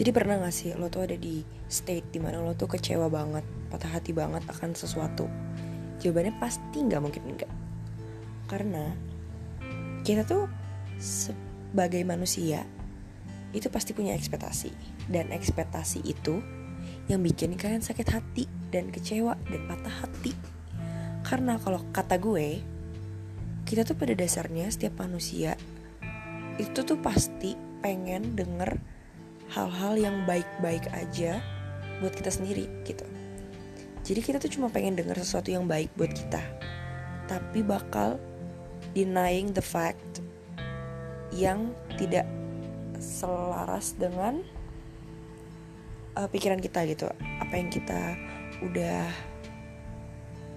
jadi pernah gak sih lo tuh ada di state di mana lo tuh kecewa banget patah hati banget akan sesuatu? Jawabannya pasti nggak mungkin enggak karena kita tuh sebagai manusia itu pasti punya ekspektasi. Dan ekspektasi itu yang bikin kalian sakit hati dan kecewa dan patah hati. Karena kalau kata gue kita tuh pada dasarnya setiap manusia itu tuh pasti pengen denger hal-hal yang baik-baik aja buat kita sendiri gitu. Jadi kita tuh cuma pengen denger sesuatu yang baik buat kita tapi bakal denying the fact yang tidak selaras dengan uh, pikiran kita gitu. Apa yang kita udah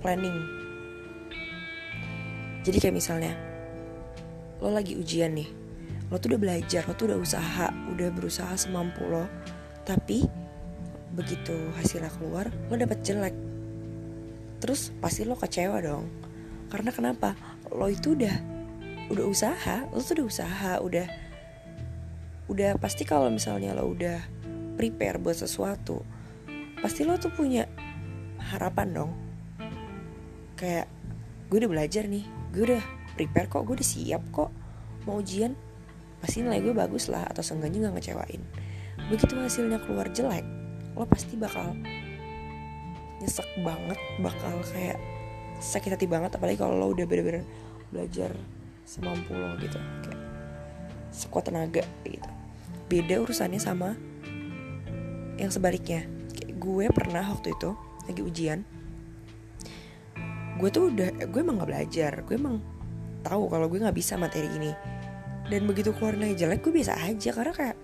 planning. Jadi kayak misalnya lo lagi ujian nih lo tuh udah belajar lo tuh udah usaha udah berusaha semampu lo. Tapi begitu hasilnya keluar lo dapet jelek. Terus pasti lo kecewa dong. Karena kenapa? Lo itu udah udah usaha lo tuh udah usaha udah udah pasti kalau misalnya lo udah prepare buat sesuatu pasti lo tuh punya harapan dong. Kayak gue udah belajar nih gue udah prepare kok gue udah siap kok mau ujian pasti nilai gue bagus lah atau seenggaknya nggak ngecewain. Begitu hasilnya keluar jelek lo pasti bakal nyesek banget bakal kayak sakit hati banget apalagi kalau lo udah bener-bener belajar semampu lo gitu kayak sekuat tenaga gitu. Beda urusannya sama yang sebaliknya. Kayak gue pernah waktu itu lagi ujian gue tuh udah gue emang nggak belajar gue emang tahu kalau gue nggak bisa materi ini dan begitu keluar nilai jelek gue biasa aja. Karena kayak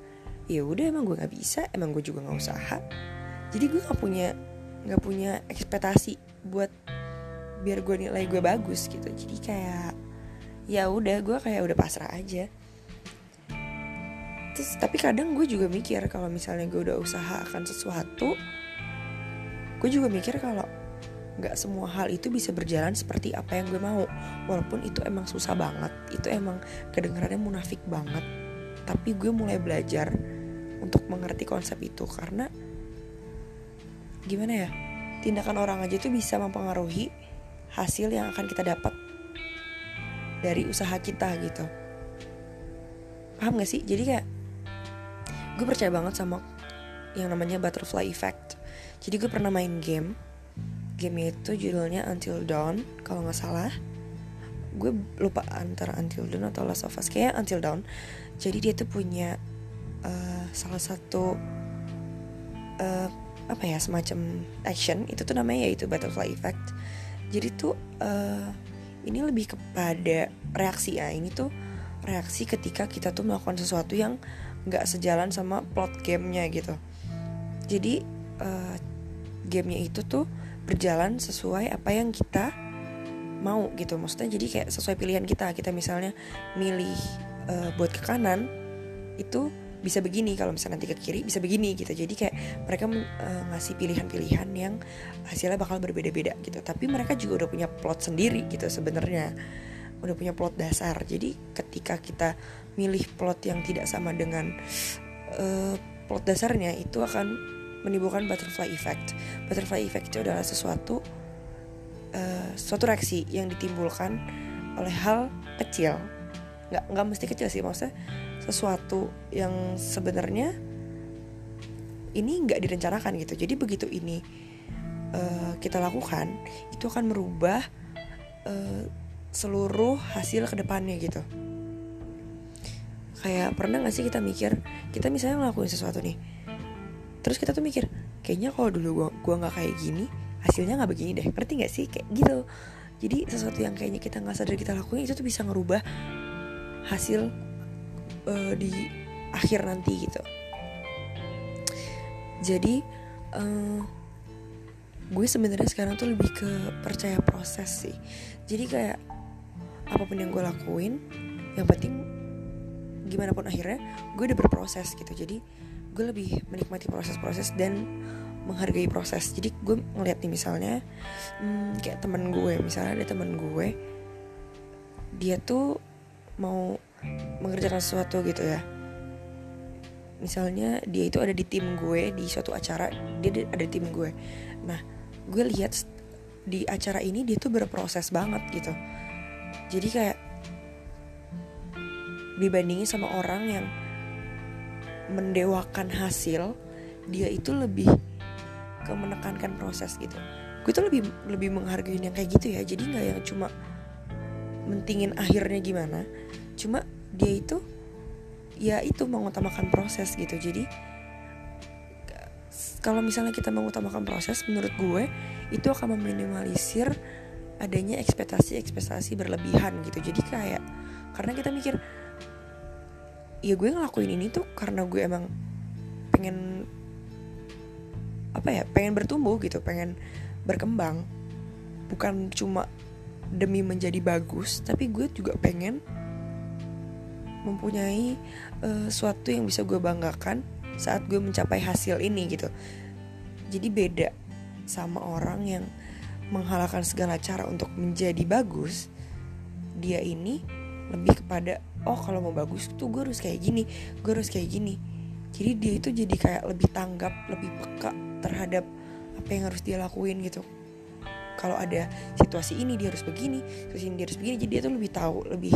ya udah emang gue nggak bisa emang gue juga nggak usaha. Jadi gue nggak punya nggak punya ekspektasi buat biar gue nilai gue bagus gitu. Jadi kayak ya udah gue kayak udah pasrah aja. Terus tapi kadang gue juga mikir kalau misalnya gue udah usaha akan sesuatu gue juga mikir kalau nggak semua hal itu bisa berjalan seperti apa yang gue mau. Walaupun itu emang susah banget. Itu emang kedengarannya munafik banget. Tapi gue mulai belajar untuk mengerti konsep itu. Karena gimana ya tindakan orang aja itu bisa mempengaruhi hasil yang akan kita dapat dari usaha kita gitu. Paham gak sih? Jadi kayak gue percaya banget sama yang namanya butterfly effect. Jadi gue pernah main game game itu judulnya Until Dawn kalau nggak salah. Gue lupa antara Until Dawn atau Last of Us kayak Until Dawn. Jadi dia tuh punya uh, salah satu uh, apa ya semacam action. Itu tuh namanya yaitu butterfly effect. Jadi tuh uh, ini lebih kepada reaksi ya. Ini tuh reaksi ketika kita tuh melakukan sesuatu yang nggak sejalan sama plot gamenya gitu. Jadi uh, gamenya itu tuh berjalan sesuai apa yang kita mau gitu. Maksudnya jadi kayak sesuai pilihan kita. Kita misalnya milih uh, buat ke kanan itu bisa begini. Kalau misalnya nanti ke kiri bisa begini gitu. Jadi kayak mereka uh, ngasih pilihan-pilihan yang hasilnya bakal berbeda-beda gitu. Tapi mereka juga udah punya plot sendiri gitu sebenarnya. Udah punya plot dasar. Jadi ketika kita milih plot yang tidak sama dengan uh, plot dasarnya itu akan menimbulkan butterfly effect. Butterfly effect itu adalah sesuatu uh, suatu reaksi yang ditimbulkan oleh hal kecil. Nggak nggak mesti kecil sih maksudnya sesuatu yang sebenarnya ini nggak direncanakan gitu. Jadi begitu ini uh, kita lakukan itu akan merubah uh, seluruh hasil ke depannya gitu kayak pernah gak sih kita mikir kita misalnya ngelakuin sesuatu nih terus kita tuh mikir kayaknya kalau dulu gua gua nggak kayak gini hasilnya nggak begini deh. Ngerti nggak sih? Kayak gitu. Jadi sesuatu yang kayaknya kita nggak sadar kita lakuin itu tuh bisa ngerubah hasil uh, di akhir nanti gitu. Jadi uh, gue sebenarnya sekarang tuh lebih ke percaya proses sih. Jadi kayak apa pun yang gue lakuin yang penting gimana pun akhirnya gue udah berproses gitu. Jadi gue lebih menikmati proses-proses dan menghargai proses. Jadi gue ngeliat nih misalnya hmm, kayak temen gue misalnya ada temen gue dia tuh mau mengerjakan sesuatu gitu ya. Misalnya dia itu ada di tim gue di suatu acara dia ada di tim gue. Nah gue lihat di acara ini dia tuh berproses banget gitu. Jadi kayak dibandingin sama orang yang mendewakan hasil dia itu lebih ke menekankan proses gitu. Gue tuh lebih lebih menghargai yang kayak gitu ya. Jadi nggak yang cuma mentingin akhirnya gimana. Cuma dia itu ya itu mengutamakan proses gitu. Jadi kalau misalnya kita mengutamakan proses menurut gue itu akan meminimalisir adanya ekspektasi-ekspektasi berlebihan gitu. Jadi kayak karena kita mikir ya gue ngelakuin ini tuh karena gue emang pengen apa ya pengen bertumbuh gitu pengen berkembang. Bukan cuma demi menjadi bagus tapi gue juga pengen mempunyai uh, suatu yang bisa gue banggakan saat gue mencapai hasil ini gitu. Jadi beda sama orang yang menghalalkan segala cara untuk menjadi bagus dia ini lebih kepada oh kalau mau bagus tuh gue harus kayak gini gue harus kayak gini. Jadi dia itu jadi kayak lebih tanggap lebih peka terhadap apa yang harus dia lakuin gitu. Kalau ada situasi ini dia harus begini situasi ini dia harus begini jadi dia tuh lebih tahu lebih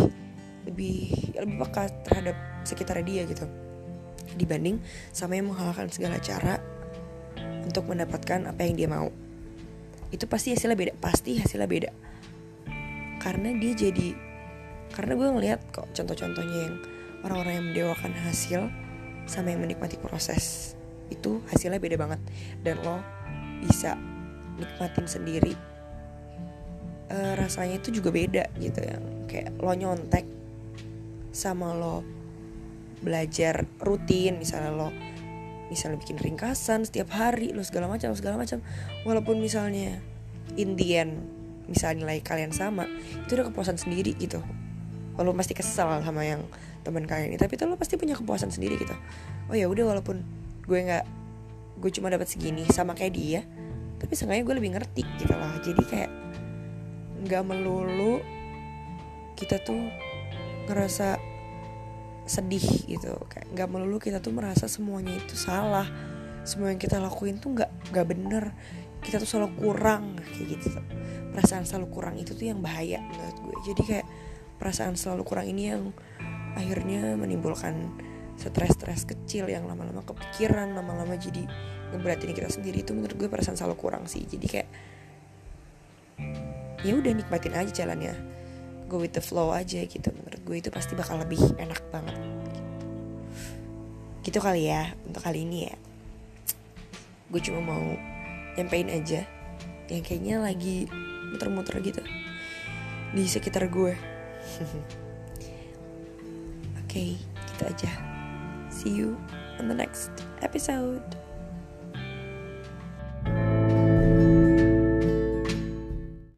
lebih lebih peka terhadap sekitar dia gitu. Dibanding sama yang menghalalkan segala cara untuk mendapatkan apa yang dia mau. Itu pasti hasilnya beda pasti hasilnya beda. Karena dia jadi karena gue ngeliat kok contoh-contohnya yang orang-orang yang mendewakan hasil sama yang menikmati proses itu hasilnya beda banget. Dan lo bisa nikmatin sendiri e, rasanya itu juga beda gitu yang kayak lo nyontek sama lo belajar rutin misalnya lo misalnya bikin ringkasan setiap hari lo segala macam segala macam. Walaupun misalnya in the end misalnya nilai kalian sama itu udah kepuasan sendiri gitu lo pasti kesel sama yang teman kalian ini tapi tuh lo pasti punya kepuasan sendiri gitu. Oh ya udah walaupun gue nggak gue cuma dapat segini sama kayak dia tapi seenggaknya gue lebih ngerti gitu lah. Jadi kayak nggak melulu kita tuh ngerasa sedih gitu. Kayak nggak melulu kita tuh merasa semuanya itu salah. Semua yang kita lakuin tuh nggak nggak bener. Kita tuh selalu kurang kayak gitu. Perasaan selalu kurang itu tuh yang bahaya menurut gue. Jadi kayak perasaan selalu kurang ini yang akhirnya menimbulkan stres-stres kecil yang lama-lama kepikiran lama-lama jadi ngeberatin kita sendiri. Itu menurut gue perasaan selalu kurang sih. Jadi kayak ya udah nikmatin aja jalannya. Go with the flow aja gitu. Menurut gue itu pasti bakal lebih enak banget. Gitu kali ya untuk kali ini ya. Gue cuma mau nyampein aja yang kayaknya lagi muter-muter gitu di sekitar gue Oke, okay, gitu aja. See you on the next episode.